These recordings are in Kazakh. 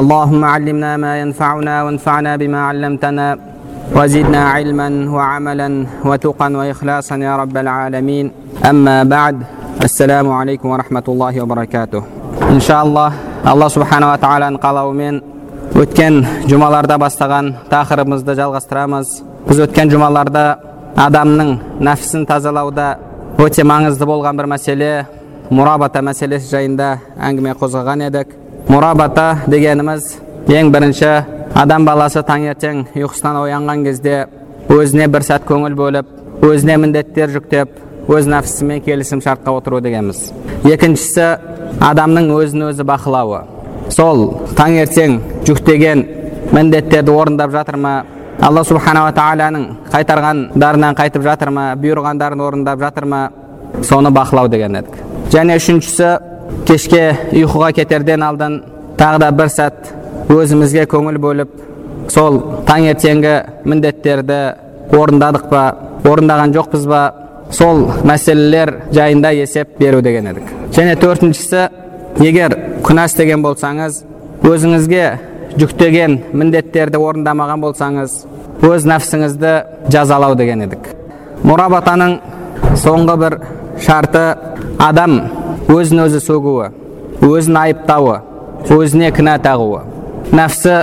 اللهم علمنا ما ينفعنا وانفعنا بما علمتنا وزدنا علما وعملا وتقا وإخلاصا يا رب العالمين أما بعد السلام عليكم ورحمة الله وبركاته إن شاء الله алла субханала тағаланың қалауымен өткен жұмаларда бастаған тақырыбымызды жалғастырамыз біз өткен жұмаларда адамның нәпсісін тазалауда өте маңызды болған бір мәселе мұрабата мәселесі жайында әңгіме қозғаған едік мұрабата дегеніміз ең бірінші адам баласы таңертең ұйқысынан оянған кезде өзіне бір сәт көңіл бөліп өзіне міндеттер жүктеп өз нәпсісімен келісім шартқа отыру дегеніміз. Екіншісі адамның өзін өзі бақылауы. Сол таңертең жүктеген міндеттерді орындап жатыр ма алла субханала тағаланың қайтарғандарынан қайтып жатыр ма бұйырғандарын орындап жатыр ма соны бақылау деген едік. Және үшіншісі кешке ұйқыға кетерден алдын тағы да бір сәт өзімізге көңіл бөліп сол таңертеңгі міндеттерді орындадық па орындаған жоқпыз ба сол мәселелер жайында есеп беру деген едік. Және төртіншісі егер күнә істеген болсаңыз өзіңізге жүктеген міндеттерді орындамаған болсаңыз өз нәпсіңізді жазалау деген едік. Мұрабатаның соңғы бір шарты адам өзін өзі сөгуі өзін айыптауы өзіне кінә тағуы нәпсі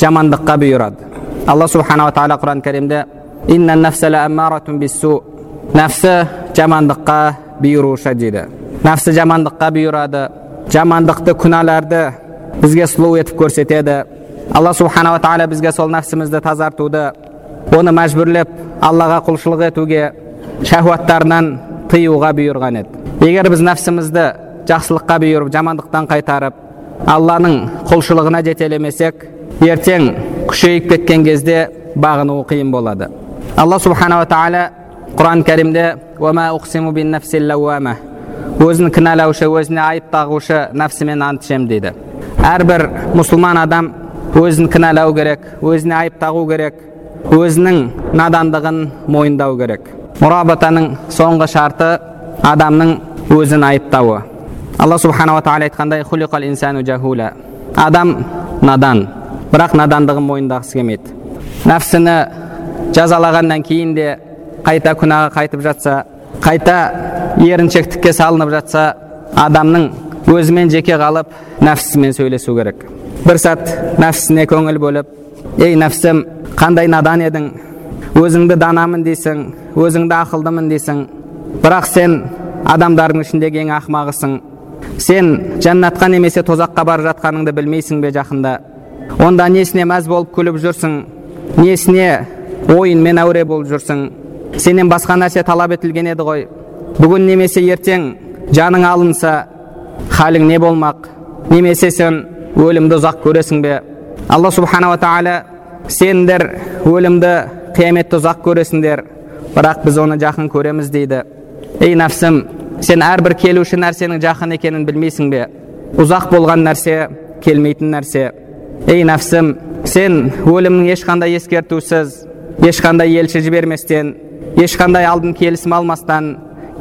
жамандыққа бұйырады алла субханала тағала құран кәрімде нәпсі жамандыққа бұйырушы дейді нәпсі жамандыққа бұйырады жамандықты күнәларды бізге сұлу етіп көрсетеді алла субханала тағала бізге сол нәпсімізді тазартуды оны мәжбүрлеп аллаға құлшылық етуге шахуаттарынан тыюға бұйырған еді егер біз нәпсімізді жақсылыққа бұйырып жамандықтан қайтарып алланың құлшылығына жетелемесек ертең күшейіп кеткен кезде бағыну қиын болады. Алла субханала тағала құран кәрімде өзін кінәлаушы өзіне айып тағушы нәпсімен ант ішемін дейді. Әрбір мұсылман адам өзін кінәлау керек өзіне айып тағу керек өзінің надандығын мойындау керек. Мұрабатаның соңғы шарты адамның өзін айыптауы алла субханала тағала айтқандай адам надан бірақ надандығын мойындағысы келмейді нәпсіні жазалағаннан кейін де қайта күнәға қайтып жатса қайта еріншектікке салынып жатса адамның өзімен жеке қалып нәпсісімен сөйлесу керек бір сәт нәпсісіне көңіл бөліп ей нәпсім қандай надан едің өзіңді данамын дейсің өзіңді ақылдымын дейсің бірақ сен адамдардың ішіндегі ең ақымағысың сен жәннатқа немесе тозаққа бара жатқаныңды білмейсің бе жақында? Онда несіне мәз болып күліп жүрсің? Несіне ойынмен әуре болып жүрсің? Сенен басқа нәрсе талап етілген еді ғой. Бүгін немесе ертең жаның алынса халің не болмақ? Немесе сен өлімді ұзақ көресің бе? Алла субханала тағала сендер өлімді қияметті ұзақ көресіңдер. Бірақ біз оны жақын көреміз дейді. Ей нәпсім сен әрбір келуші нәрсенің жақын екенін білмейсің бе? Ұзақ болған нәрсе келмейтін нәрсе. Ей нәпсім сен өлімнің ешқандай ескертусіз ешқандай елші жіберместен ешқандай алдын келісім алмастан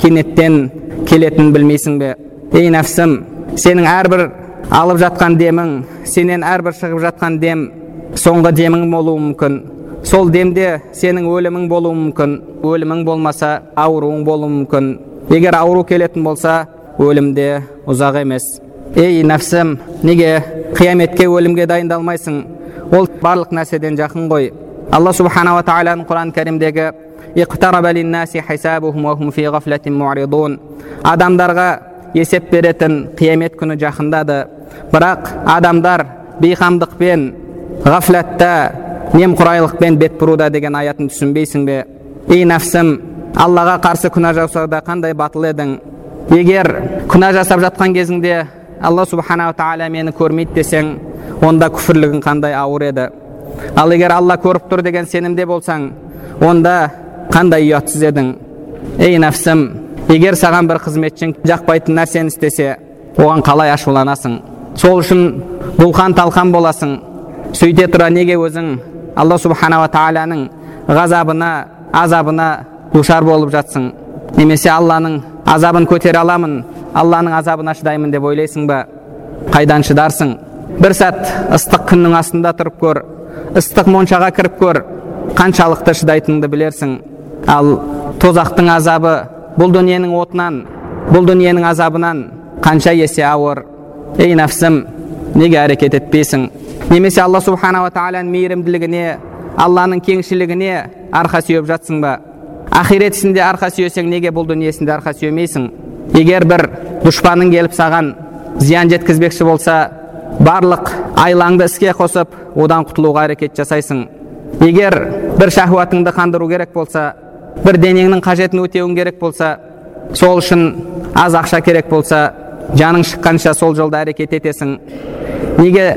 кенеттен келетінін білмейсің бе? Ей нәпсім сенің әрбір алып жатқан демің сенен әрбір шығып жатқан дем соңғы демің болуы мүмкін. Сол демде сенің өлімің болуы мүмкін өлімің болмаса ауруың болуы мүмкін. Егер ауру келетін болса өлім де ұзақ емес. Ей нәпсім неге қияметке өлімге дайындалмайсың? Ол барлық нәрседен жақын ғой. Алла субханала тағаланың құран кәрімдегі адамдарға есеп беретін қиямет күні жақындады. Бірақ адамдар бейқамдықпен ғафлатта немқұрайлықпен бет бұруда деген аятын түсінбейсің бе ей нәпсім аллаға қарсы күнә жасауда қандай батыл едің егер күнә жасап жатқан кезіңде алла субханала тағала мені көрмейді десең онда күфірлігің қандай ауыр еді ал егер алла көріп тұр деген сенімде болсаң онда қандай ұятсыз едің ей нәпсім егер саған бір қызметшің жақпайтын нәрсені істесе оған қалай ашуланасың сол үшін бұлқан талқан боласың сөйте тұра неге өзің алла субханала тағаланың ғазабына азабына душар болып жатсың немесе алланың азабын көтере аламын алланың азабына шыдаймын деп ойлайсың ба? Қайдан шыдарсың? Бір сәт ыстық күннің астында тұрып көр ыстық моншаға кіріп көр қаншалықты шыдайтыныңды білерсің. Ал тозақтың азабы бұл дүниенің отынан бұл дүниенің азабынан қанша есе ауыр. Ей нәпсім неге әрекет етпейсің? Немесе алла субханала тағаланың мейірімділігіне алланың кеңшілігіне арқа сүйеп жатсың ба? Ақиретісінде арқа сүйесең неге бұл дүниесінде арқа сүйемейсің? Егер бір дұшпаның келіп саған зиян жеткізбекші болса барлық айлаңды іске қосып одан құтылуға әрекет жасайсың. Егер бір шахуатыңды қандыру керек болса бір денеңнің қажетін өтеуің керек болса сол үшін аз ақша керек болса жаның шыққанша сол жолда әрекет етесің. Неге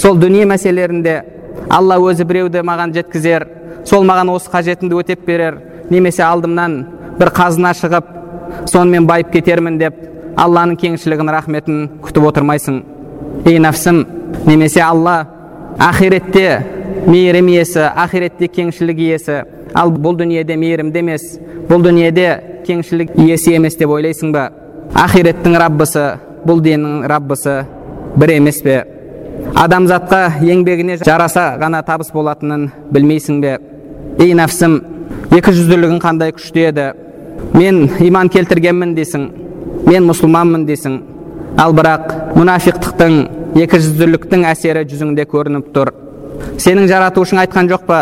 сол дүние мәселелерінде алла өзі біреуді маған жеткізер сол маған осы қажетімді өтеп берер немесе алдымнан бір қазына шығып сонымен байып кетермін деп алланың кеңшілігін рахметін күтіп отырмайсың. Ей нәпсім немесе алла ақиретте мейірім иесі ақиретте кеңшілік иесі. Ал бұл дүниеде мейірімді емес бұл дүниеде кеңшілік иесі емес деп ойлайсың ба? Ақиреттің раббысы бұл деннің раббысы бір емес пе? Адамзатқа еңбегіне жараса ғана табыс болатынын білмейсің бе? Ей нәпсім екі жүзділігің қандай күшті еді? Мен иман келтіргенмін дейсің мен мұсылманмын дейсің ал бірақ мұнафиқтықтың екі жүзділіктің әсері жүзіңде көрініп тұр. Сенің жаратушың айтқан жоқ па?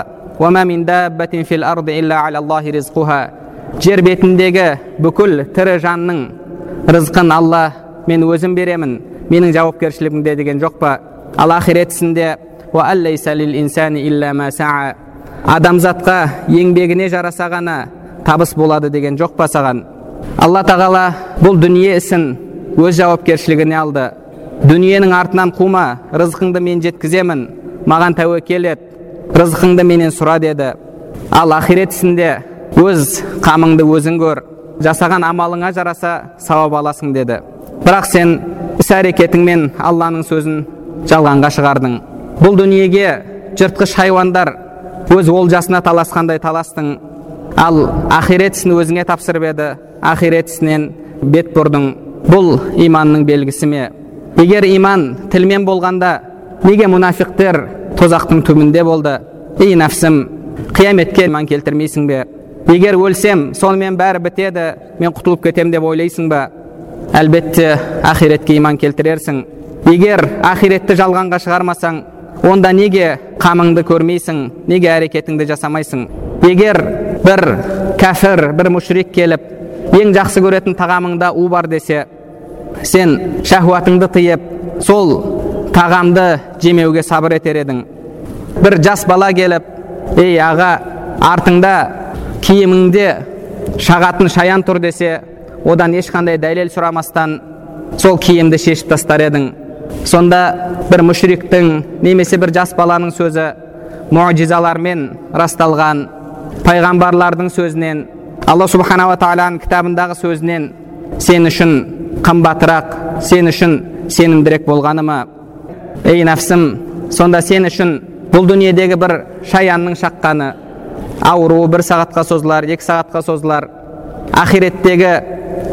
Жер бетіндегі бүкіл тірі жанның рызқын алла мен өзім беремін. Менің жауапкершілігімде деген жоқ па? Ал ақиретісінде адамзатқа еңбегіне жараса ғана табыс болады деген жоқ па саған? Алла тағала бұл дүние ісін өз жауапкершілігіне алды. Дүниенің артынан қума рызқыңды мен жеткіземін маған тәуекел ет рызқыңды менен сұра деді. Ал ақирет ісінде өз қамыңды өзің көр жасаған амалыңа жараса сауап аласың деді. Бірақ сен іс әрекетіңмен алланың сөзін жалғанға шығардың. Бұл дүниеге жыртқыш хайуандар өз олжасына таласқандай таластың. Ал ақирет ісін өзіңе тапсырып еді. Ақирет ісінен бет бұрдың. Бұл иманның белгісі ме? Егер иман тілмен болғанда неге мұнафиқтер тозақтың түбінде болды? Ей нәпсім қияметке иман келтірмейсің бе? Егер өлсем сонымен бәрі бітеді мен құтылып кетем деп ойлайсың ба? Әлбетте ақиретке иман келтірерсің. Егер ақиретті жалғанға шығармасаң онда неге қамыңды көрмейсің неге әрекетіңді жасамайсың? Егер бір кәфір бір мүшрик келіп ең жақсы көретін тағамыңда у бар десе сен шахуатыңды тыйып сол тағамды жемеуге сабыр етер едің. Бір жас бала келіп ей аға артыңда киіміңде шағатын шаян тұр десе одан ешқандай дәлел сұрамастан сол киімді шешіп тастар едің. Сонда бір мүшриктің немесе бір жас баланың сөзі мұжизалармен расталған пайғамбарлардың сөзінен алла субханала тағаланың кітабындағы сөзінен сен үшін қымбатырақ сен үшін сенімдірек болғаны ма ей нәпсім сонда сен үшін бұл дүниедегі бір шаянның шаққаны. Ауруы бір сағатқа созылар екі сағатқа созылар. Ақиреттегі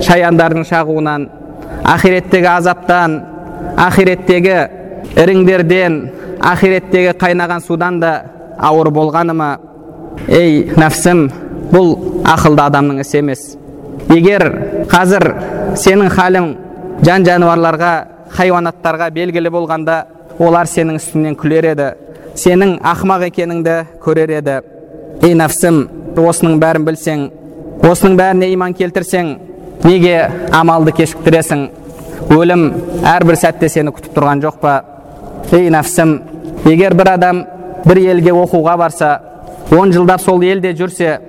шаяндардың шағуынан ақиреттегі азаптан ақиреттегі іріңдерден ақиреттегі қайнаған судан да ауыр болғаны ма ей нәпсім бұл ақылды адамның ісі емес егер қазір сенің халің жан жануарларға хайуанаттарға белгілі болғанда олар сенің үстіңнен күлер еді сенің ақымақ екеніңді көрер еді ей нәпсім осының бәрін білсең осының бәріне иман келтірсең неге амалды кешіктіресің өлім әрбір сәтте сені күтіп тұрған жоқ па? Ей нәпсім егер бір адам бір елге оқуға барса он жылдап сол елде жүрсе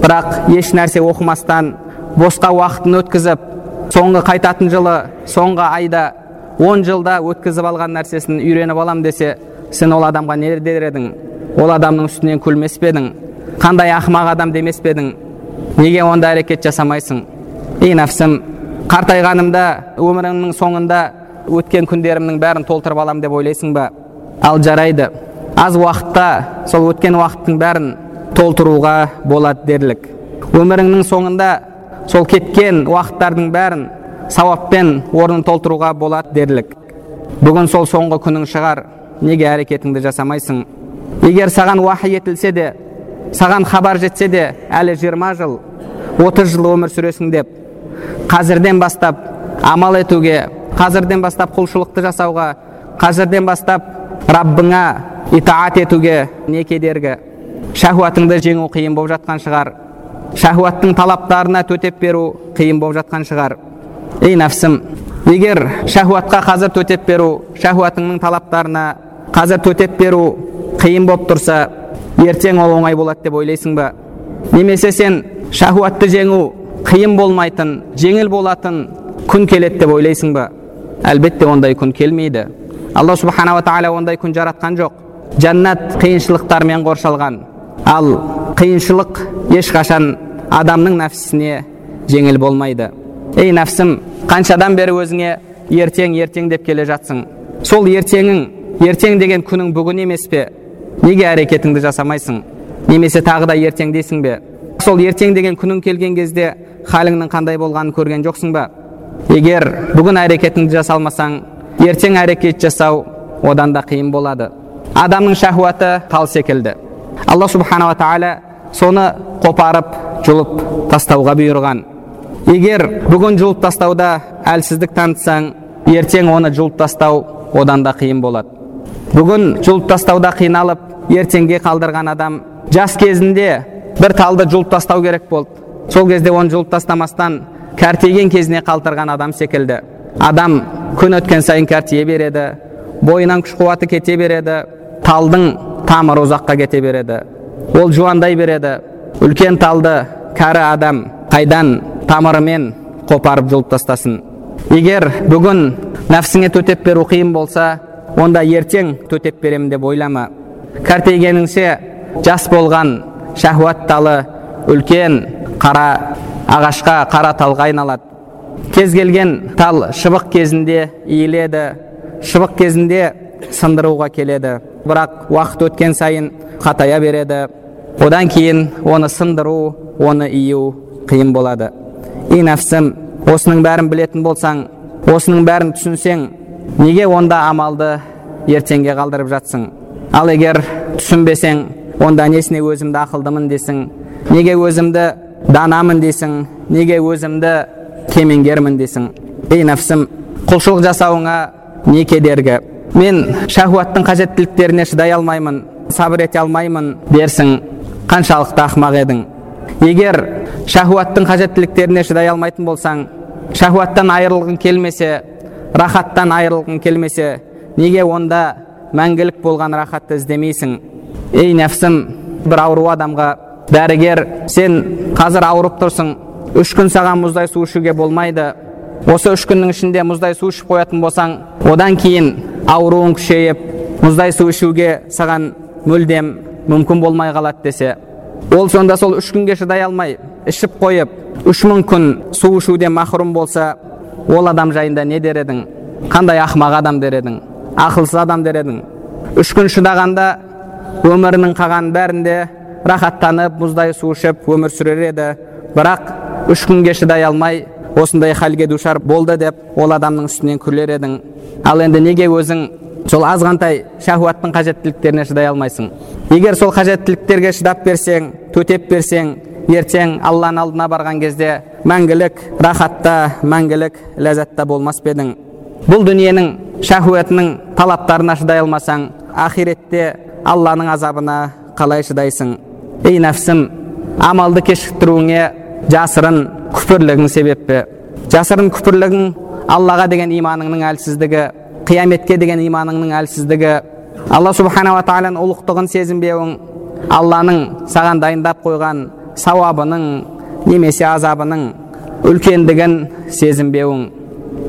бірақ еш нәрсе оқымастан босқа уақытын өткізіп соңғы қайтатын жылы соңғы айда он жылда өткізіп алған нәрсесін үйреніп алам десе сен ол адамға не дер едің? Ол адамның үстінен күлмес пе қандай ақымақ адам демес пе едің? Неге ондай әрекет жасамайсың? Ей нәпсім қартайғанымда өмірімнің соңында өткен күндерімнің бәрін толтырып алам деп ойлайсың ба? Ал жарайды. Аз уақытта сол өткен уақыттың бәрін толтыруға болады дерлік. Өміріңнің соңында сол кеткен уақыттардың бәрін сауаппен орнын толтыруға болады дерлік. Бүгін сол соңғы күнің шығар. Неге әрекетіңді жасамайсың? Егер саған уахи етілсе де саған хабар жетсе де әлі жиырма жыл отыз жыл өмір сүресің деп қазірден бастап амал етуге қазірден бастап құлшылықты жасауға қазірден бастап раббыңа итаат етуге не кедергі? Шахуатыңды жеңу қиын болып жатқан шығар. Шахуаттың талаптарына төтеп беру қиын болып жатқан шығар. Ей нәпсім егер шахуатқа қазір төтеп беру шахуатыңның талаптарына қазір төтеп беру қиын болып тұрса ертең ол оңай болады деп ойлайсың ба? Немесе сен шахуатты жеңу қиын болмайтын жеңіл болатын күн келеді деп ойлайсың ба әлбетте ондай күн келмейді алла субханала тағала ондай күн жаратқан жоқ жәннат қиыншылықтармен қоршалған ал қиыншылық ешқашан адамның нәпсісіне жеңіл болмайды ей нәпсім қаншадан бері өзіңе ертең ертең деп келе жатсың сол ертеңің ертең деген күнің бүгін емес пе неге әрекетіңді жасамайсың немесе тағы да ертең дейсің бе сол ертең деген күнің келген кезде халіңнің қандай болғанын көрген жоқсың ба? егер бүгін әрекетіңді жасалмасаң ертең әрекет жасау одан да қиын болады. Адамның шахуаты тал секілді. Алла субханала тағала соны қопарып жұлып тастауға бұйырған. Егер бүгін жұлып тастауда әлсіздік танытсаң ертең оны жұлып тастау одан да қиын болады. Бүгін жұлып тастауда қиналып ертеңге қалдырған адам жас кезінде бір талды жұлып тастау керек болды сол кезде оны жұлып тастамастан кәртейген кезіне қалдырған адам секілді адам күн өткен сайын кәртие береді бойынан күш қуаты кете береді талдың тамыры ұзаққа кете береді ол жуандай береді үлкен талды кәрі адам қайдан тамырымен қопарып жұлып тастасын егер бүгін нәпсіңе төтеп беру қиын болса онда ертең төтеп беремін деп ойлама кәртейгеніңше жас болған шахуат талы үлкен қара ағашқа қара талға айналады. Кез келген тал шыбық кезінде иіледі шыбық кезінде сындыруға келеді. Бірақ уақыт өткен сайын қатая береді. Одан кейін оны сындыру оны ию қиын болады. И нәпсім осының бәрін білетін болсаң осының бәрін түсінсең неге онда амалды ертеңге қалдырып жатсың? Ал егер түсінбесең онда несіне өзімді ақылдымын десің неге өзімді данамын дейсің неге өзімді кемеңгермін дейсің ей нәпсім құлшылық жасауыңа не кедергі? Мен шахуаттың қажеттіліктеріне шыдай алмаймын сабыр ете алмаймын дерсің қаншалықты ақымақ едің. Егер шахуаттың қажеттіліктеріне шыдай алмайтын болсаң шахуаттан айырылғың келмесе рахаттан айырылғың келмесе неге онда мәңгілік болған рахатты іздемейсің? Ей нәпсім бір ауру адамға. Дәрігер сен қазір ауырып тұрсың. Үш күн саған мұздай су ішуге болмайды. Осы үш күннің ішінде мұздай су ішіп қоятын болсаң одан кейін ауруың күшейіп мұздай су ішуге саған мүлдем мүмкін болмай қалады десе. Ол сонда сол үш күнге шыдай алмай ішіп қойып үш мың күн су ішуден махрұм болса ол адам жайында не дер едің? Қандай ақымақ адам дер едің? Ақылсыз адам дер едің? Үш күн шыдағанда өмірінің қалған бәрінде рахаттанып мұздай су ішіп өмір сүрер еді. Бірақ үш күнге шыдай алмай осындай халге душар болды деп ол адамның үстінен күлер едің. Ал енді неге өзің сол азғантай шахуаттың қажеттіліктеріне шыдай алмайсың? Егер сол қажеттіліктерге шыдап берсең төтеп берсең ертең алланың алдына барған кезде мәңгілік рахатта мәңгілік ләззатта болмас па едің? Бұл дүниенің шахуатының талаптарына шыдай алмасаң ақиретте алланың азабына қалай шыдайсың? Ей нәпсім амалды кешіктіруіңе жасырын күпірлігің себеп пе жасырын күпірлігің аллаға деген иманыңның әлсіздігі қияметке деген иманыңның әлсіздігі. Алла субханала тағаланың ұлықтығын сезінбеуің алланың саған дайындап қойған сауабының немесе азабының үлкендігін сезінбеуің.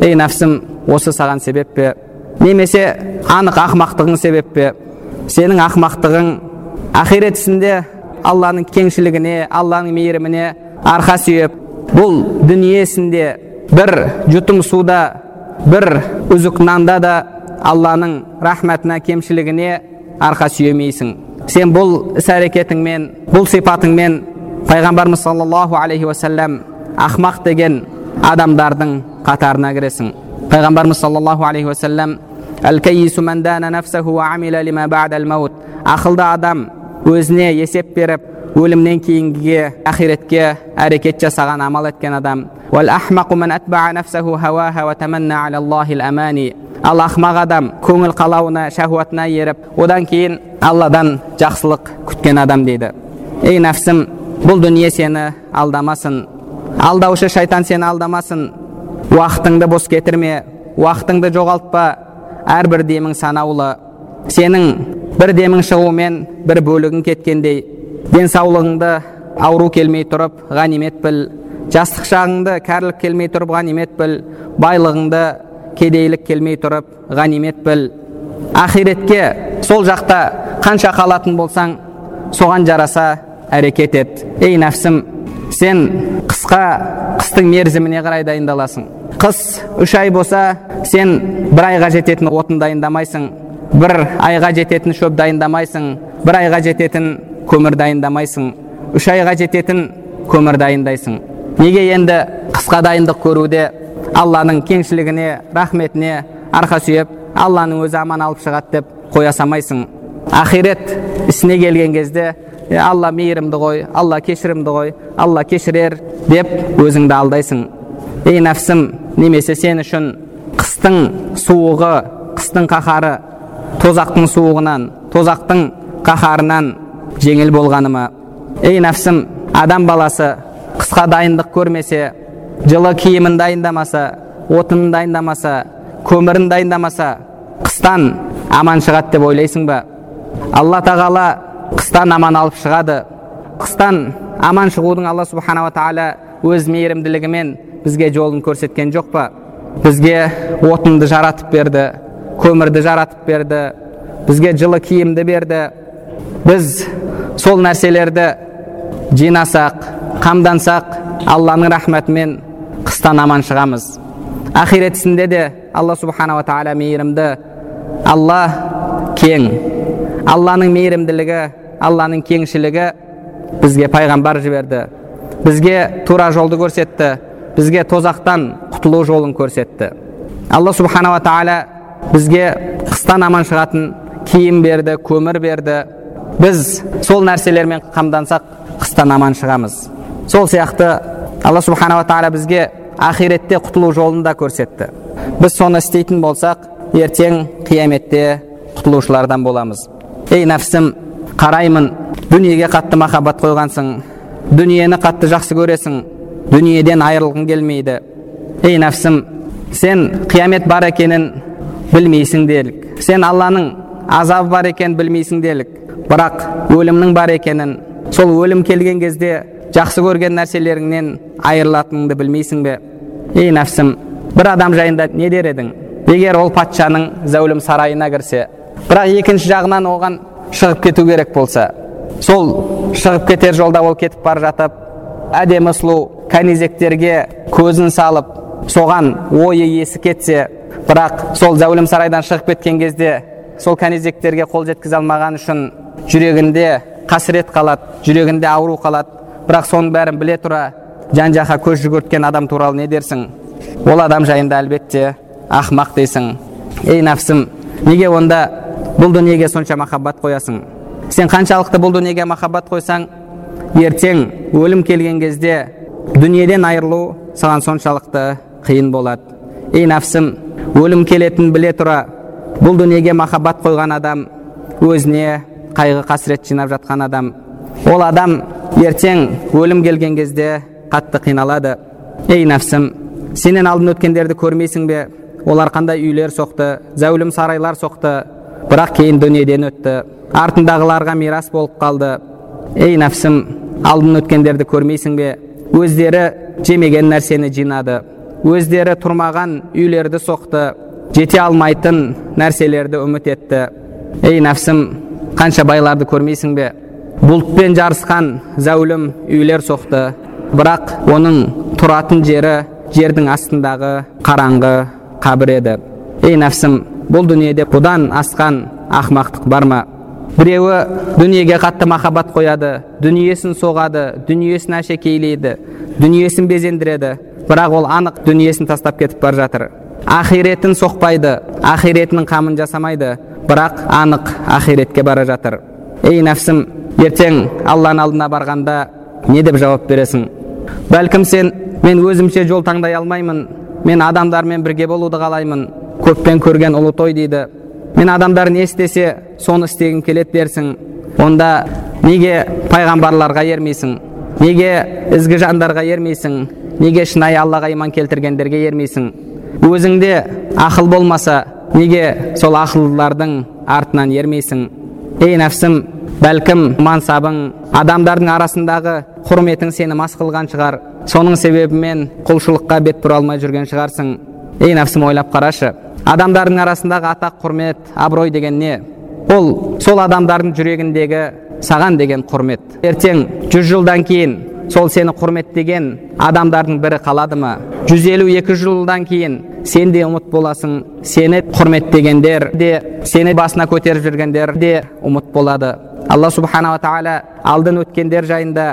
Ей нәпсім осы саған себеп пе немесе анық ақымақтығың себеп пе сенің ақымақтығың ақирет ісінде алланың кеңшілігіне алланың мейіріміне арқа сүйеп бұл дүниесінде бір жұтым суда бір үзік нанда да алланың рахметіне кемшілігіне арқа сүйемейсің. Сен бұл іс әрекетіңмен бұл сипатыңмен пайғамбарымыз саллаллаху алейхи уассалам ақмақ деген адамдардың қатарына кіресің. Пайғамбарымыз саллаллаху алейхи уассалам ақылды адам өзіне есеп беріп өлімнен кейінгіге ақиретке әрекет жасаған амал еткен адам ал ақмақ адам көңіл қалауына шахуатына еріп одан кейін алладан жақсылық күткен адам дейді ей нәпсім бұл дүние сені алдамасын алдаушы шайтан сені алдамасын уақытыңды бос кетірме уақытыңды жоғалтпа әрбір демің санаулы сенің бір демің шығуымен бір бөлігің кеткендей денсаулығыңды ауру келмей тұрып ғанимет біл. Жастық шағыңды кәрілік келмей тұрып ғанимет біл. Байлығыңды кедейлік келмей тұрып ғанимет біл. Ақиретке сол жақта қанша қалатын болсаң соған жараса әрекет ет. Ей нәпсім сен қысқа қыстың мерзіміне қарай дайындаласың. Қыс үш ай болса сен бір айға жететін отын дайындамайсың бір айға жететін шөп дайындамайсың бір айға жететін көмір дайындамайсың үш айға жететін көмір дайындайсың неге енді қысқа дайындық көруде? Алланың кеңшілігіне рахметіне арқа сүйеп алланың өзі аман алып шығады деп қоя салмайсың. Ақирет ісіне келген кезде алла мейірімді ғой алла кешірімді ғой алла кешірер деп өзіңді алдайсың ей нәпсім немесе сен үшін қыстың суығы қыстың қаһары тозақтың суығынан тозақтың қаһарынан жеңіл болғаны ма ей нәпсім адам баласы қысқа дайындық көрмесе жылы киімін дайындамаса отынын дайындамаса көмірін дайындамаса қыстан аман шығады деп ойлайсың ба алла тағала қыстан аман алып шығады. Қыстан аман шығудың алла субханала тағала өз мейірімділігімен бізге жолын көрсеткен жоқ па? Бізге отынды жаратып берді көмірді жаратып берді бізге жылы киімді берді. Біз сол нәрселерді жинасақ қамдансақ алланың рахметімен қыстан аман шығамыз. Ақиретісінде де алла субханала тағала мейірімді алла кең. Алланың мейірімділігі алланың кеңшілігі бізге пайғамбар жіберді бізге тура жолды көрсетті бізге тозақтан құтылу жолын көрсетті алла субханала тағала бізге қыстан аман шығатын киім берді көмір берді біз сол нәрселермен қамдансақ қыстан аман шығамыз сол сияқты алла субханала тағала бізге ақиретте құтылу жолын да көрсетті біз соны істейтін болсақ ертең қияметте құтылушылардан боламыз ей нәпсім қараймын дүниеге қатты махаббат қойғансың. Дүниені қатты жақсы көресің. Дүниеден айырылғың келмейді. Ей нәпсім сен қиямет бар екенін білмейсің делік. Сен алланың азабы бар екенін білмейсің делік. Бірақ өлімнің бар екенін сол өлім келген кезде жақсы көрген нәрселеріңнен айырылатыныңды білмейсің бе? Ей нәпсім бір адам жайында не дер едің? Егер ол патшаның зәулім сарайына кірсе бірақ екінші жағынан оған шығып кету керек болса сол шығып кетер жолда ол кетіп бара жатып әдемі сұлу кәнизектерге көзін салып соған ойы есі кетсе бірақ сол зәулім сарайдан шығып кеткен кезде сол кәнизектерге қол жеткізе алмаған үшін жүрегінде қасірет қалады жүрегінде ауру қалады. Бірақ соның бәрін біле тұра жан жаққа көз жүгірткен адам туралы не дерсің? Ол адам жайында әлбетте ақымақ дейсің. Ей нәпсім неге онда бұл дүниеге сонша махаббат қоясың сен қаншалықты бұл дүниеге махаббат қойсаң ертең өлім келген кезде дүниеден айырылу саған соншалықты қиын болады ей нәпсім өлім келетінін біле тұра бұл дүниеге махаббат қойған адам өзіне қайғы қасірет жинап жатқан адам ол адам ертең өлім келген кезде қатты қиналады ей нәпсім сенен алдын өткендерді көрмейсің бе олар қандай үйлер соқты зәулім сарайлар соқты. Бірақ кейін дүниеден өтті. Артындағыларға мирас болып қалды. Ей нәпсім алдын өткендерді көрмейсің бе? Өздері жемеген нәрсені жинады. Өздері тұрмаған үйлерді соқты. Жете алмайтын нәрселерді үміт етті. Ей нәпсім қанша байларды көрмейсің бе? Бұлтпен жарысқан зәулім үйлер соқты. Бірақ оның тұратын жері жердің астындағы қараңғы қабір еді. Ей нәпсім бұл дүниеде бұдан асқан ақмақтық бар ма? Біреуі дүниеге қатты махаббат қояды дүниесін соғады дүниесін әшекейлейді дүниесін безендіреді бірақ ол анық дүниесін тастап кетіп бара жатыр. Ақиретін соқпайды ақиретінің қамын жасамайды бірақ анық ақиретке бара жатыр. Ей нәпсім ертең алланың алдына барғанда не деп жауап бересің? Бәлкім сен мен өзімше жол таңдай алмаймын мен адамдармен бірге болуды қалаймын көппен көрген ұлы той дейді. Мен адамдар не істесе соны істегім келеді дерсің. Онда неге пайғамбарларға ермейсің? Неге ізгі жандарға ермейсің? Неге шынайы аллаға иман келтіргендерге ермейсің? Өзіңде ақыл болмаса неге сол ақылдылардың артынан ермейсің? Ей нәпсім бәлкім мансабың адамдардың арасындағы құрметің сені мас қылған шығар. Соның себебімен құлшылыққа бет бұра алмай жүрген шығарсың. Ей нәпсім ойлап қарашы. Адамдардың арасындағы атақ құрмет абырой деген не? Ол сол адамдардың жүрегіндегі саған деген құрмет. Ертең жүз жылдан кейін сол сені құрметтеген адамдардың бірі қалады ма? Жүз елу екі жылдан кейін сен де ұмыт боласың. Сені құрметтегендер де сені басына көтеріп жүргендер де ұмыт болады. Алла субханала тағала алдын өткендер жайында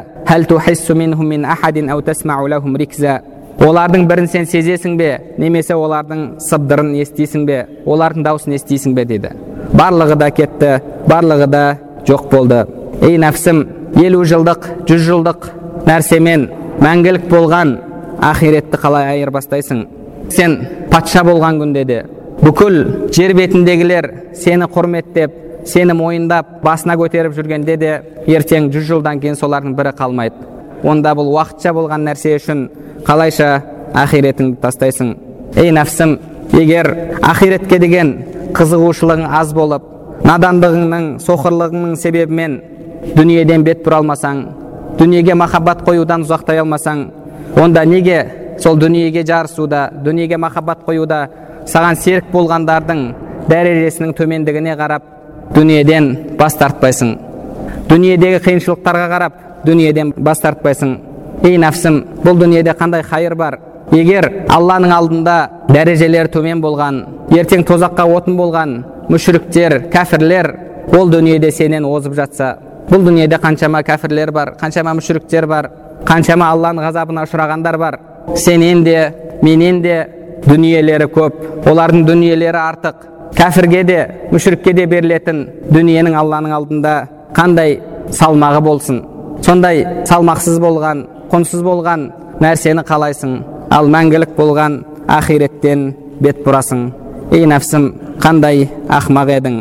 олардың бірін сен сезесің бе немесе олардың сыбдырын естисің бе олардың дауысын естисің бе дейді барлығы да кетті барлығы да жоқ болды ей нәпсім елу жылдық жүз жылдық нәрсемен мәңгілік болған ақиретті қалай айырбастайсың сен патша болған күнде де бүкіл жер бетіндегілер сені құрметтеп сені мойындап басына көтеріп жүргенде де ертең жүз жылдан кейін солардың бірі қалмайды. Онда бұл уақытша болған нәрсе үшін қалайша ақиретіңді тастайсың? Ей нәпсім егер ақиретке деген қызығушылығың аз болып надандығыңның соқырлығыңның себебімен дүниеден бет бұра алмасаң дүниеге махаббат қоюдан ұзақтай алмасаң онда неге сол дүниеге жарысуда дүниеге махаббат қоюда саған серік болғандардың дәрежесінің төмендігіне қарап дүниеден бас тартпайсың. Дүниедегі қиыншылықтарға қарап дүниеден бас тартпайсың. Ей нәпсім бұл дүниеде қандай хайыр бар? Егер алланың алдында дәрежелері төмен болған ертең тозаққа отын болған мүшіріктер кәфірлер ол дүниеде сенен озып жатса бұл дүниеде қаншама кәфірлер бар қаншама мүшіріктер бар қаншама алланың ғазабына ұшырағандар бар. Сенен де менен де дүниелері көп олардың дүниелері артық. Кәфірге де мүшірікке де берілетін дүниенің алланың алдында қандай салмағы болсын сондай салмақсыз болған құнсыз болған нәрсені қалайсың? Ал мәңгілік болған ақиреттен бет бұрасың. Ей нәпсім қандай ақмақ едің?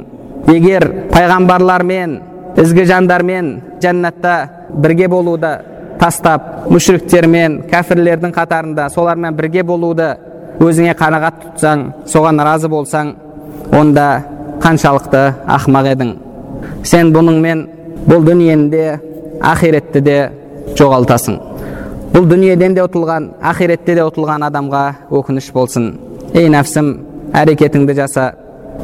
Егер пайғамбарлармен ізгі жандармен жәннатта бірге болуды тастап мүшіріктермен кәфірлердің қатарында солармен бірге болуды өзіңе қанағат тұтсаң соған разы болсаң онда қаншалықты ақмақ едің. Сен бұныңмен бұл дүниені де ақиретті де жоғалтасың. Бұл дүниеден де ұтылған ақиретте де ұтылған адамға өкініш болсын. Ей нәпсім әрекетіңді жаса.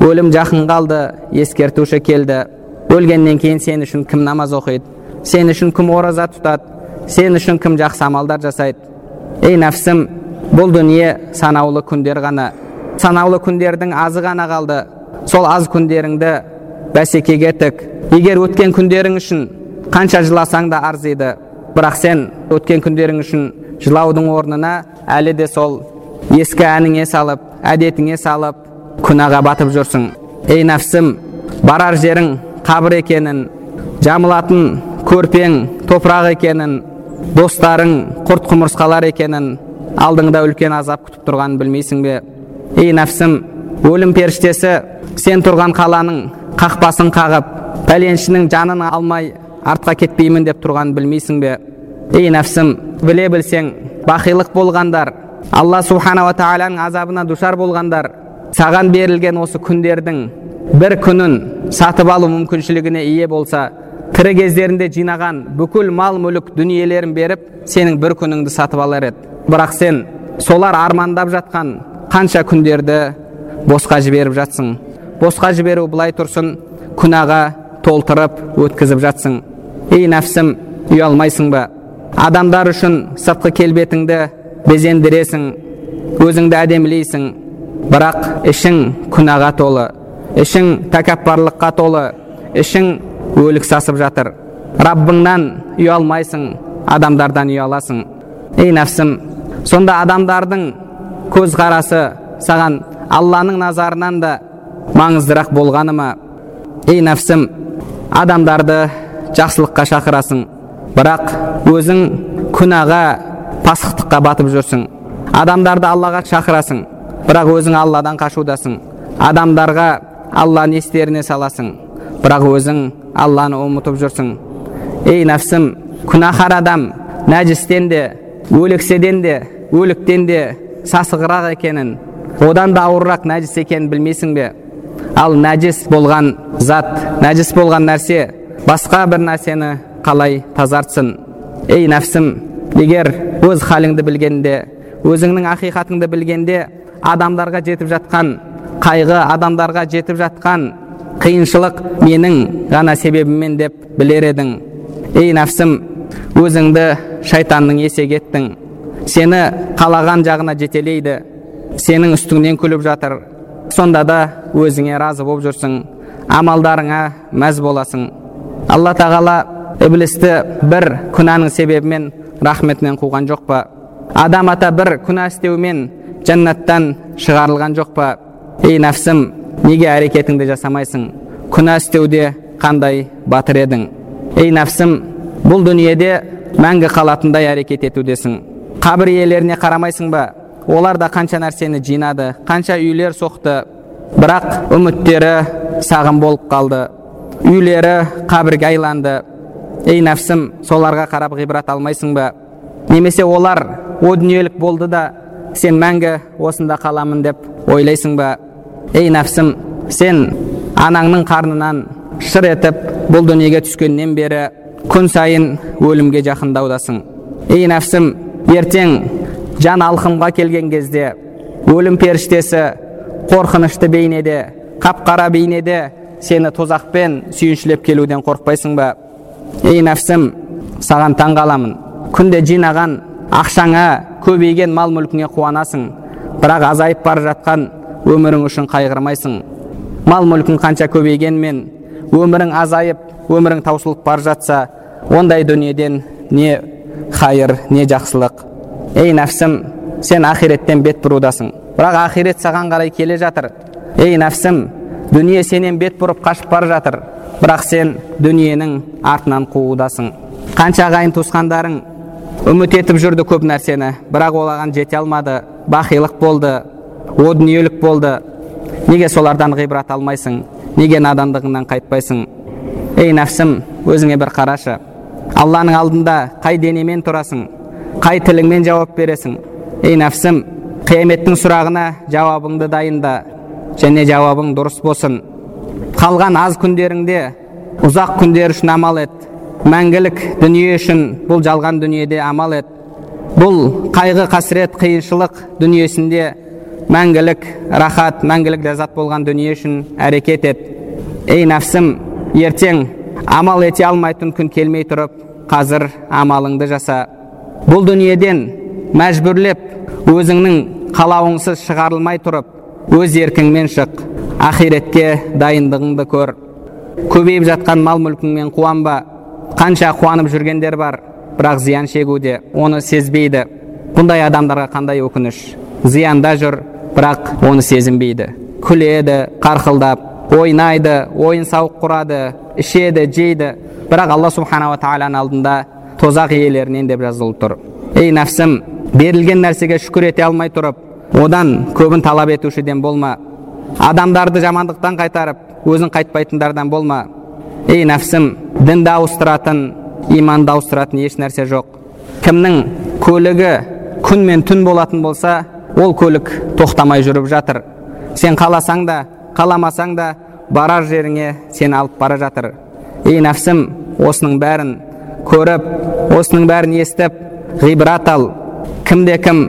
Өлім жақын қалды ескертуші келді. Өлгеннен кейін сен үшін кім намаз оқиды? Сен үшін кім ораза тұтады? Сен үшін кім жақсы амалдар жасайды? Ей нәпсім бұл дүние санаулы күндер ғана. Санаулы күндердің азы ғана қалды. Сол аз күндеріңді бәсекеге тік. Егер өткен күндерің үшін қанша жыласаң да арзиды. Бірақ сен өткен күндерің үшін жылаудың орнына әлі де сол ескі әніңе салып әдетіңе салып күнәға батып жүрсің. Ей нәпсім барар жерің қабір екенін жамылатын көрпең топырақ екенін достарың құрт құмырсқалар екенін алдыңда үлкен азап күтіп тұрғанын білмейсің бе? Ей нәпсім өлім періштесі сен тұрған қаланың қақпасын қағып пәленшінің жанын алмай артқа кетпеймін деп тұрғанын білмейсің бе? Ей нәпсім біле білсең бақилық болғандар алла субханала тағаланың азабына душар болғандар саған берілген осы күндердің бір күнін сатып алу мүмкіншілігіне ие болса тірі кездерінде жинаған бүкіл мал мүлік дүниелерін беріп сенің бір күніңді сатып алар еді. Бірақ сен солар армандап жатқан қанша күндерді босқа жіберіп жатсың? Босқа жіберу былай тұрсын күнәға толтырып өткізіп жатсың. Ей нәпсім ұялмайсың ба? Адамдар үшін сыртқы келбетіңді безендіресің өзіңді әдемілейсің. Бірақ ішің күнәға толы ішің тәкаппарлыққа толы ішің өлік сасып жатыр. Раббыңнан ұялмайсың адамдардан ұяласың ей нәпсім сонда адамдардың көзқарасы саған алланың назарынан да маңыздырақ болғаны ма ей нәпсім адамдарды жақсылыққа шақырасың. Бірақ өзің күнәға пасықтыққа батып жүрсің. Адамдарды аллаға шақырасың. Бірақ өзің алладан қашудасың. Адамдарға алланы естеріне саласың. Бірақ өзің алланы ұмытып жүрсің. Ей нәпсім күнәһар адам нәжістен де өлекседен де өліктен де сасығырақ екенін одан да ауырырақ нәжіс екенін білмейсің бе? Ал нәжіс болған зат нәжіс болған нәрсе басқа бір нәрсені қалай тазартсын? Ей нәпсім егер өз халіңді білгенде өзіңнің ақиқатыңды білгенде адамдарға жетіп жатқан қайғы адамдарға жетіп жатқан қиыншылық менің ғана себебіммен деп білер едің. Ей нәпсім өзіңді шайтанның есеге еттің. Сені қалаған жағына жетелейді. Сенің үстіңнен күліп жатыр. Сонда да өзіңе разы болып жүрсің. Амалдарыңа мәз боласың. Алла тағала іблісті бір күнәнің себебімен рахметінен қуған жоқ па? Адам ата бір күнә істеумен жәннаттан шығарылған жоқ па? Ей нәпсім неге әрекетіңді жасамайсың? Күнә істеуде қандай батыр едің? Ей нәпсім бұл дүниеде мәңгі қалатындай әрекет етудесің. Қабір иелеріне қарамайсың ба? Олар да қанша нәрсені жинады қанша үйлер соқты. Бірақ үміттері сағым болып қалды. Үйлері қабірге айланды. Ей нәпсім соларға қарап ғибрат алмайсың ба? Немесе олар о дүниелік болды да сен мәңгі осында қаламын деп ойлайсың ба? Ей нәпсім сен анаңның қарнынан шыр етіп бұл дүниеге түскеннен бері күн сайын өлімге жақындаудасың. Ей нәпсім ертең жан алқымға келген кезде өлім періштесі қорқынышты бейнеде қап қара бейнеде сені тозақпен сүйіншілеп келуден қорықпайсың ба? Ей нәпсім саған таң қаламын. Күнде жинаған ақшаңа көбейген мал мүлкіңе қуанасың. Бірақ азайып бара жатқан өмірің үшін қайғырмайсың. Мал мүлкің қанша көбейгенмен өмірің азайып өмірің таусылып бара жатса ондай дүниеден не хайыр не жақсылық ей нәпсім сен ақиреттен бет бұрудасың бірақ ақирет саған қарай келе жатыр ей нәпсім дүние сенен бет бұрып қашып бара жатыр бірақ сен дүниенің артынан қуудасың қанша ағайын туысқандарың үміт етіп жүрді көп нәрсені бірақ олаған жете алмады бақилық болды о дүниелік болды неге солардан ғибрат алмайсың неге надандығыңнан қайтпайсың ей нәпсім өзіңе бір қарашы алланың алдында қай денемен тұрасың қай тіліңмен жауап бересің ей нәпсім қияметтің сұрағына жауабыңды дайында және жауабың дұрыс болсын қалған аз күндеріңде ұзақ күндер үшін амал ет мәңгілік дүние үшін бұл жалған дүниеде амал ет бұл қайғы қасірет қиыншылық дүниесінде мәңгілік рахат мәңгілік ләззат болған дүние үшін әрекет ет ей нәпсім ертең амал ете алмайтын күн келмей тұрып қазір амалыңды жаса. Бұл дүниеден мәжбүрлеп өзіңнің қалауыңсыз шығарылмай тұрып өз еркіңмен шық ақиретке дайындығыңды көр. Көбейіп жатқан мал мүлкіңмен қуанба қанша қуанып жүргендер бар бірақ зиян шегуде оны сезбейді. Бұндай адамдарға қандай өкініш? Зиянда жүр бірақ оны сезінбейді. Күледі қарқылдап ойнайды ойын сауық құрады ішеді жейді. Бірақ алла субханала тағаланың алдында тозақ иелерінен деп жазылып тұр. Ей нәпсім берілген нәрсеге шүкір ете алмай тұрып одан көбін талап етушіден болма. Адамдарды жамандықтан қайтарып өзің қайтпайтындардан болма. Ей нәпсім дінді ауыстыратын иманды ауыстыратын еш нәрсе жоқ. Кімнің көлігі күн мен түн болатын болса ол көлік тоқтамай жүріп жатыр. Сен қаласаң да қаламасаң да барар жеріңе сені алып бара жатыр. Ей нәпсім осының бәрін көріп осының бәрін естіп ғибрат ал. Кімде кім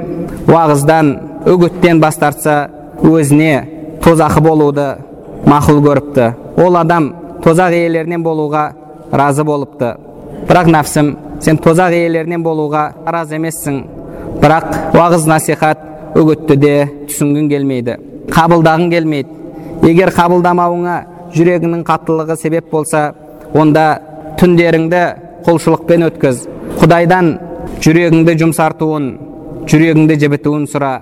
уағыздан үгіттен бас тартса өзіне тозақы болуды мақұл көріпті. Ол адам тозақ иелерінен болуға разы болыпты. Бірақ нәпсім сен тозақ иелерінен болуға разы емессің. Бірақ уағыз насихат үгітті де түсінгің келмейді. Қабылдағың келмейді. Егер қабылдамауыңа жүрегіңнің қаттылығы себеп болса онда түндеріңді құлшылықпен өткіз. Құдайдан жүрегіңді жұмсартуын жүрегіңді жібітуін сұра.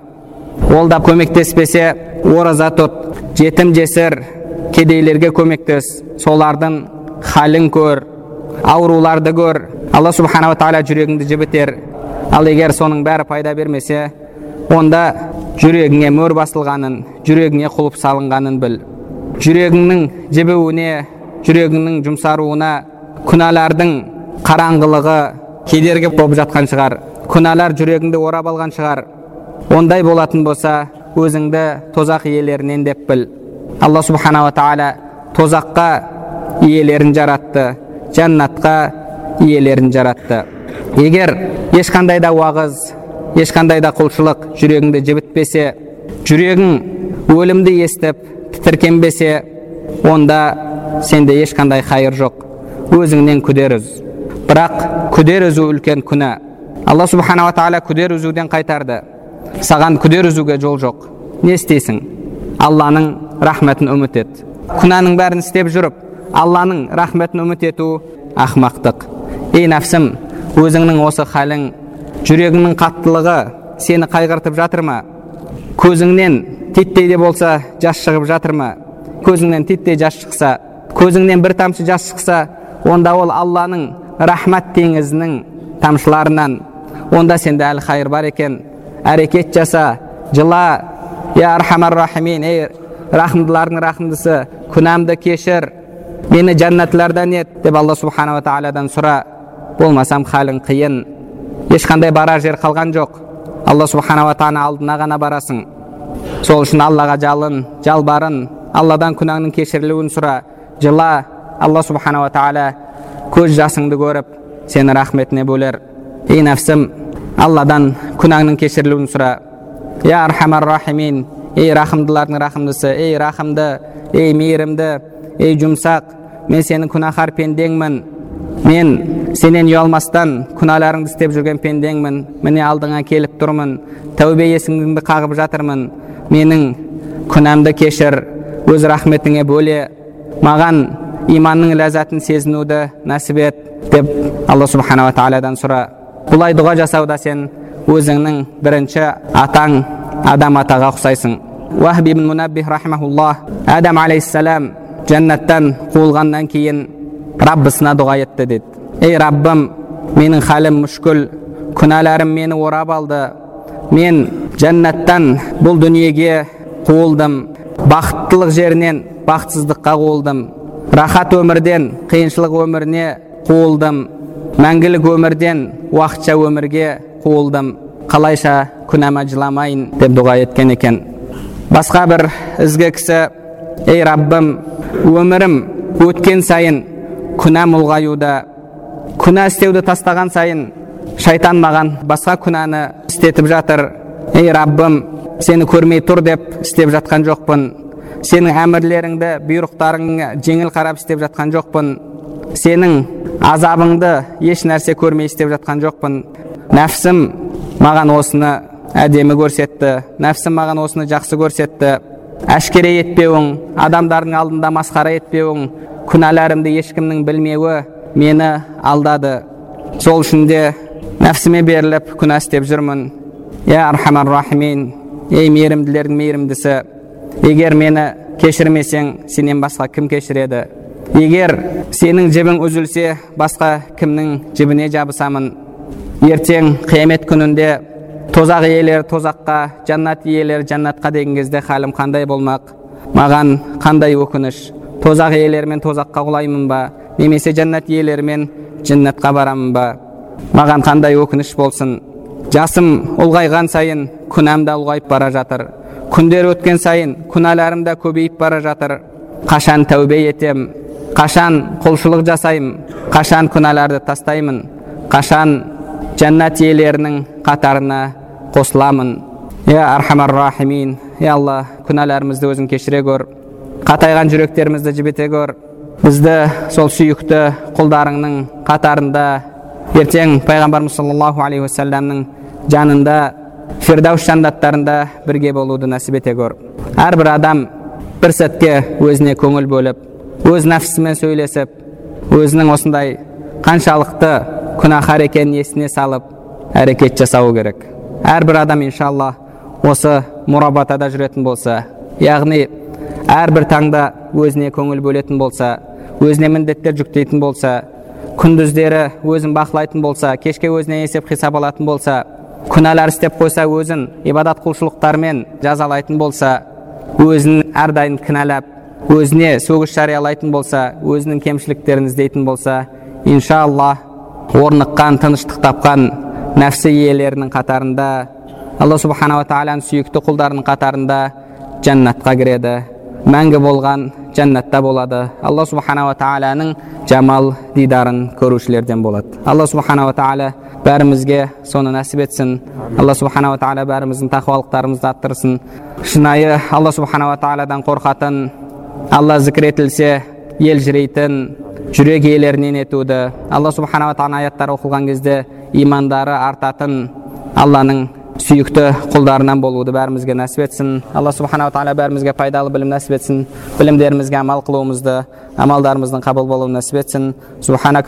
Ол да көмектеспесе ораза тұт. Жетім жесір кедейлерге көмектес. Солардың халін көр ауруларды көр. Алла субханала тағала жүрегіңді жібітер. Ал егер соның бәрі пайда бермесе онда жүрегіңе мөр басылғанын жүрегіңе құлып салынғанын біл. Жүрегіңнің жібуіне жүрегіңнің жұмсаруына күнәлардың қараңғылығы кедергі болып жатқан шығар. Күнәлар жүрегіңді орап алған шығар. Ондай болатын болса өзіңді тозақ иелерінен деп біл. Алла субханала тағала тозаққа иелерін жаратты жәннатқа иелерін жаратты. Егер ешқандай да уағыз ешқандай да құлшылық жүрегіңді жібітпесе жүрегің өлімді естіп тітіркенбесе онда сенде ешқандай хайыр жоқ. Өзіңнен күдер үз бірақ күдер үзу үлкен күнә. Алла субханала тағала күдер үзуден қайтарды. Саған күдер үзуге жол жоқ. Не істейсің? Алланың рахметін үміт ет. Күнәнің бәрін істеп жүріп алланың рахметін үміт ету ақымақтық ей нәпсім өзіңнің осы халің жүрегіңнің қаттылығы сені қайғыртып жатыр ма? Көзіңнен титтей де болса жас шығып жатыр ма көзіңнен титтей жас шықса көзіңнен бір тамшы жас шықса онда ол алланың рахмат теңізінің тамшыларынан. Онда сенде әлі хайыр бар екен. Әрекет жаса жыла я архамар рахимин ей рахымдылардың рахымдысы күнәмді кешір мені жәннатлардан ет деп алла субханала тағаладан сұра. Болмасам халің қиын ешқандай барар жер қалған жоқ. Алла субханала тағала алдына ғана барасың сол үшін аллаға жалын жалбарын алладан күнәңнің кешірілуін сұра. Жыла алла субханала тағала көз жасыңды көріп сені рахметіне бөлер. Ей нәпсім алладан күнәңнің кешірілуін сұра. Я архамар рахимин ей рахымдылардың рахымдысы ей рахымды ей мейірімді ей жұмсақ мен сенің күнәһар пендеңмін мен сенен ұялмастан күнәларыңды істеп жүрген пендеңмін. Міне алдыңа келіп тұрмын. Тәубе есігіңді қағып жатырмын. Менің күнәмді кешір өз рахметіңе бөле маған иманның ләззатын сезінуді нәсіп ет деп алла субханала тағаладан сұра бұлай дұға жасауда сен өзіңнің бірінші атаң адам атаға ұқсайсың адам алейхисалам жәннаттан қуылғаннан кейін раббысына дұға етті деді ей раббым менің халім мүшкіл күнәларым мені орап алды мен жәннаттан бұл дүниеге қуылдым. Бақыттылық жерінен бақытсыздыққа қуылдым. Рахат өмірден қиыншылық өміріне қуылдым. Мәңгілік өмірден уақытша өмірге қуылдым. Қалайша күнәма жыламайын деп дұға еткен екен. Басқа бір ізгі кісі ей раббым өмірім өткен сайын күнәм ұлғаюда күнә істеуді тастаған сайын шайтан маған басқа күнәні істетіп жатыр. Ей раббым сені көрмей тұр деп істеп жатқан жоқпын. Сенің әмірлеріңді бұйрықтарыңа жеңіл қарап істеп жатқан жоқпын. Сенің азабыңды еш нәрсе көрмей істеп жатқан жоқпын. Нәпсім маған осыны әдемі көрсетті. Нәпсім маған осыны жақсы көрсетті. Әшкере етпеуің адамдардың алдында масқара етпеуің күнәларымды ешкімнің білмеуі мені алдады. Сол үшін де нәпсіме беріліп күнә істеп жүрмін я архамар рахимин ей мейірімділердің мейірімдісі егер мені кешірмесең сенен басқа кім кешіреді егер сенің жібің үзілсе басқа кімнің жібіне жабысамын ертең қиямет күнінде тозақ иелері тозаққа жәннат иелері жәннатқа деген кезде халім қандай болмақ маған қандай өкініш тозақ иелерімен тозаққа құлаймын ба немесе жәннат иелерімен жәннатқа барамын ба маған қандай өкініш болсын. Жасым ұлғайған сайын күнәм да ұлғайып бара жатыр. Күндер өткен сайын күнәларым да көбейіп бара жатыр. Қашан тәубе етем? Қашан құлшылық жасаймын қашан күнәларды тастаймын? Қашан жәннат иелерінің қатарына қосыламын? Я архамар рахимин я алла күнәларымызды өзің кешіре көр қатайған жүректерімізді жібіте көр бізді сол сүйікті құлдарыңның қатарында ертең пайғамбарымыз саллаллаху алейхи уассаламның жанында фирдаус жәннаттарында бірге болуды нәсіп ете көр әрбір адам бір сәтке өзіне көңіл бөліп өз нәпсісімен сөйлесіп өзінің осындай қаншалықты күнәһар екенін есіне салып әрекет жасауы керек әрбір адам иншалла осы мұрабатада жүретін болса яғни әрбір таңда өзіне көңіл бөлетін болса өзіне міндеттер жүктейтін болса күндіздері өзін бақылайтын болса кешке өзіне есеп қисап алатын болса күнәлар істеп қойса өзін ибадат құлшылықтармен жазалайтын болса өзін әрдайым кінәлап өзіне сөгіс жариялайтын болса өзінің кемшіліктерін іздейтін болса иншалла орныққан тыныштық тапқан нәпсі иелерінің қатарында алла субханала тағаланың сүйікті құлдарының қатарында жәннатқа кіреді. Мәңгі болған жәннатта болады алла субханала тағаланың жамал дидарын көрушілерден болады алла субханала тағала бәрімізге соны нәсіп етсін алла субханала тағала бәріміздің тақуалықтарымызды арттырсын шынайы алла субханала тағаладан қорқатын алла зікір етілсе елжірейтін жүрек иелерінен етуді алла субханала тағала аяттары оқылған кезде имандары артатын алланың сүйікті құлдарынан болуды бәрімізге нәсіп етсін алла субханала тағала бәрімізге пайдалы білім нәсіп етсін білімдерімізге амал қылуымызды амалдарымыздың қабыл болуын нәсіп етсін субханак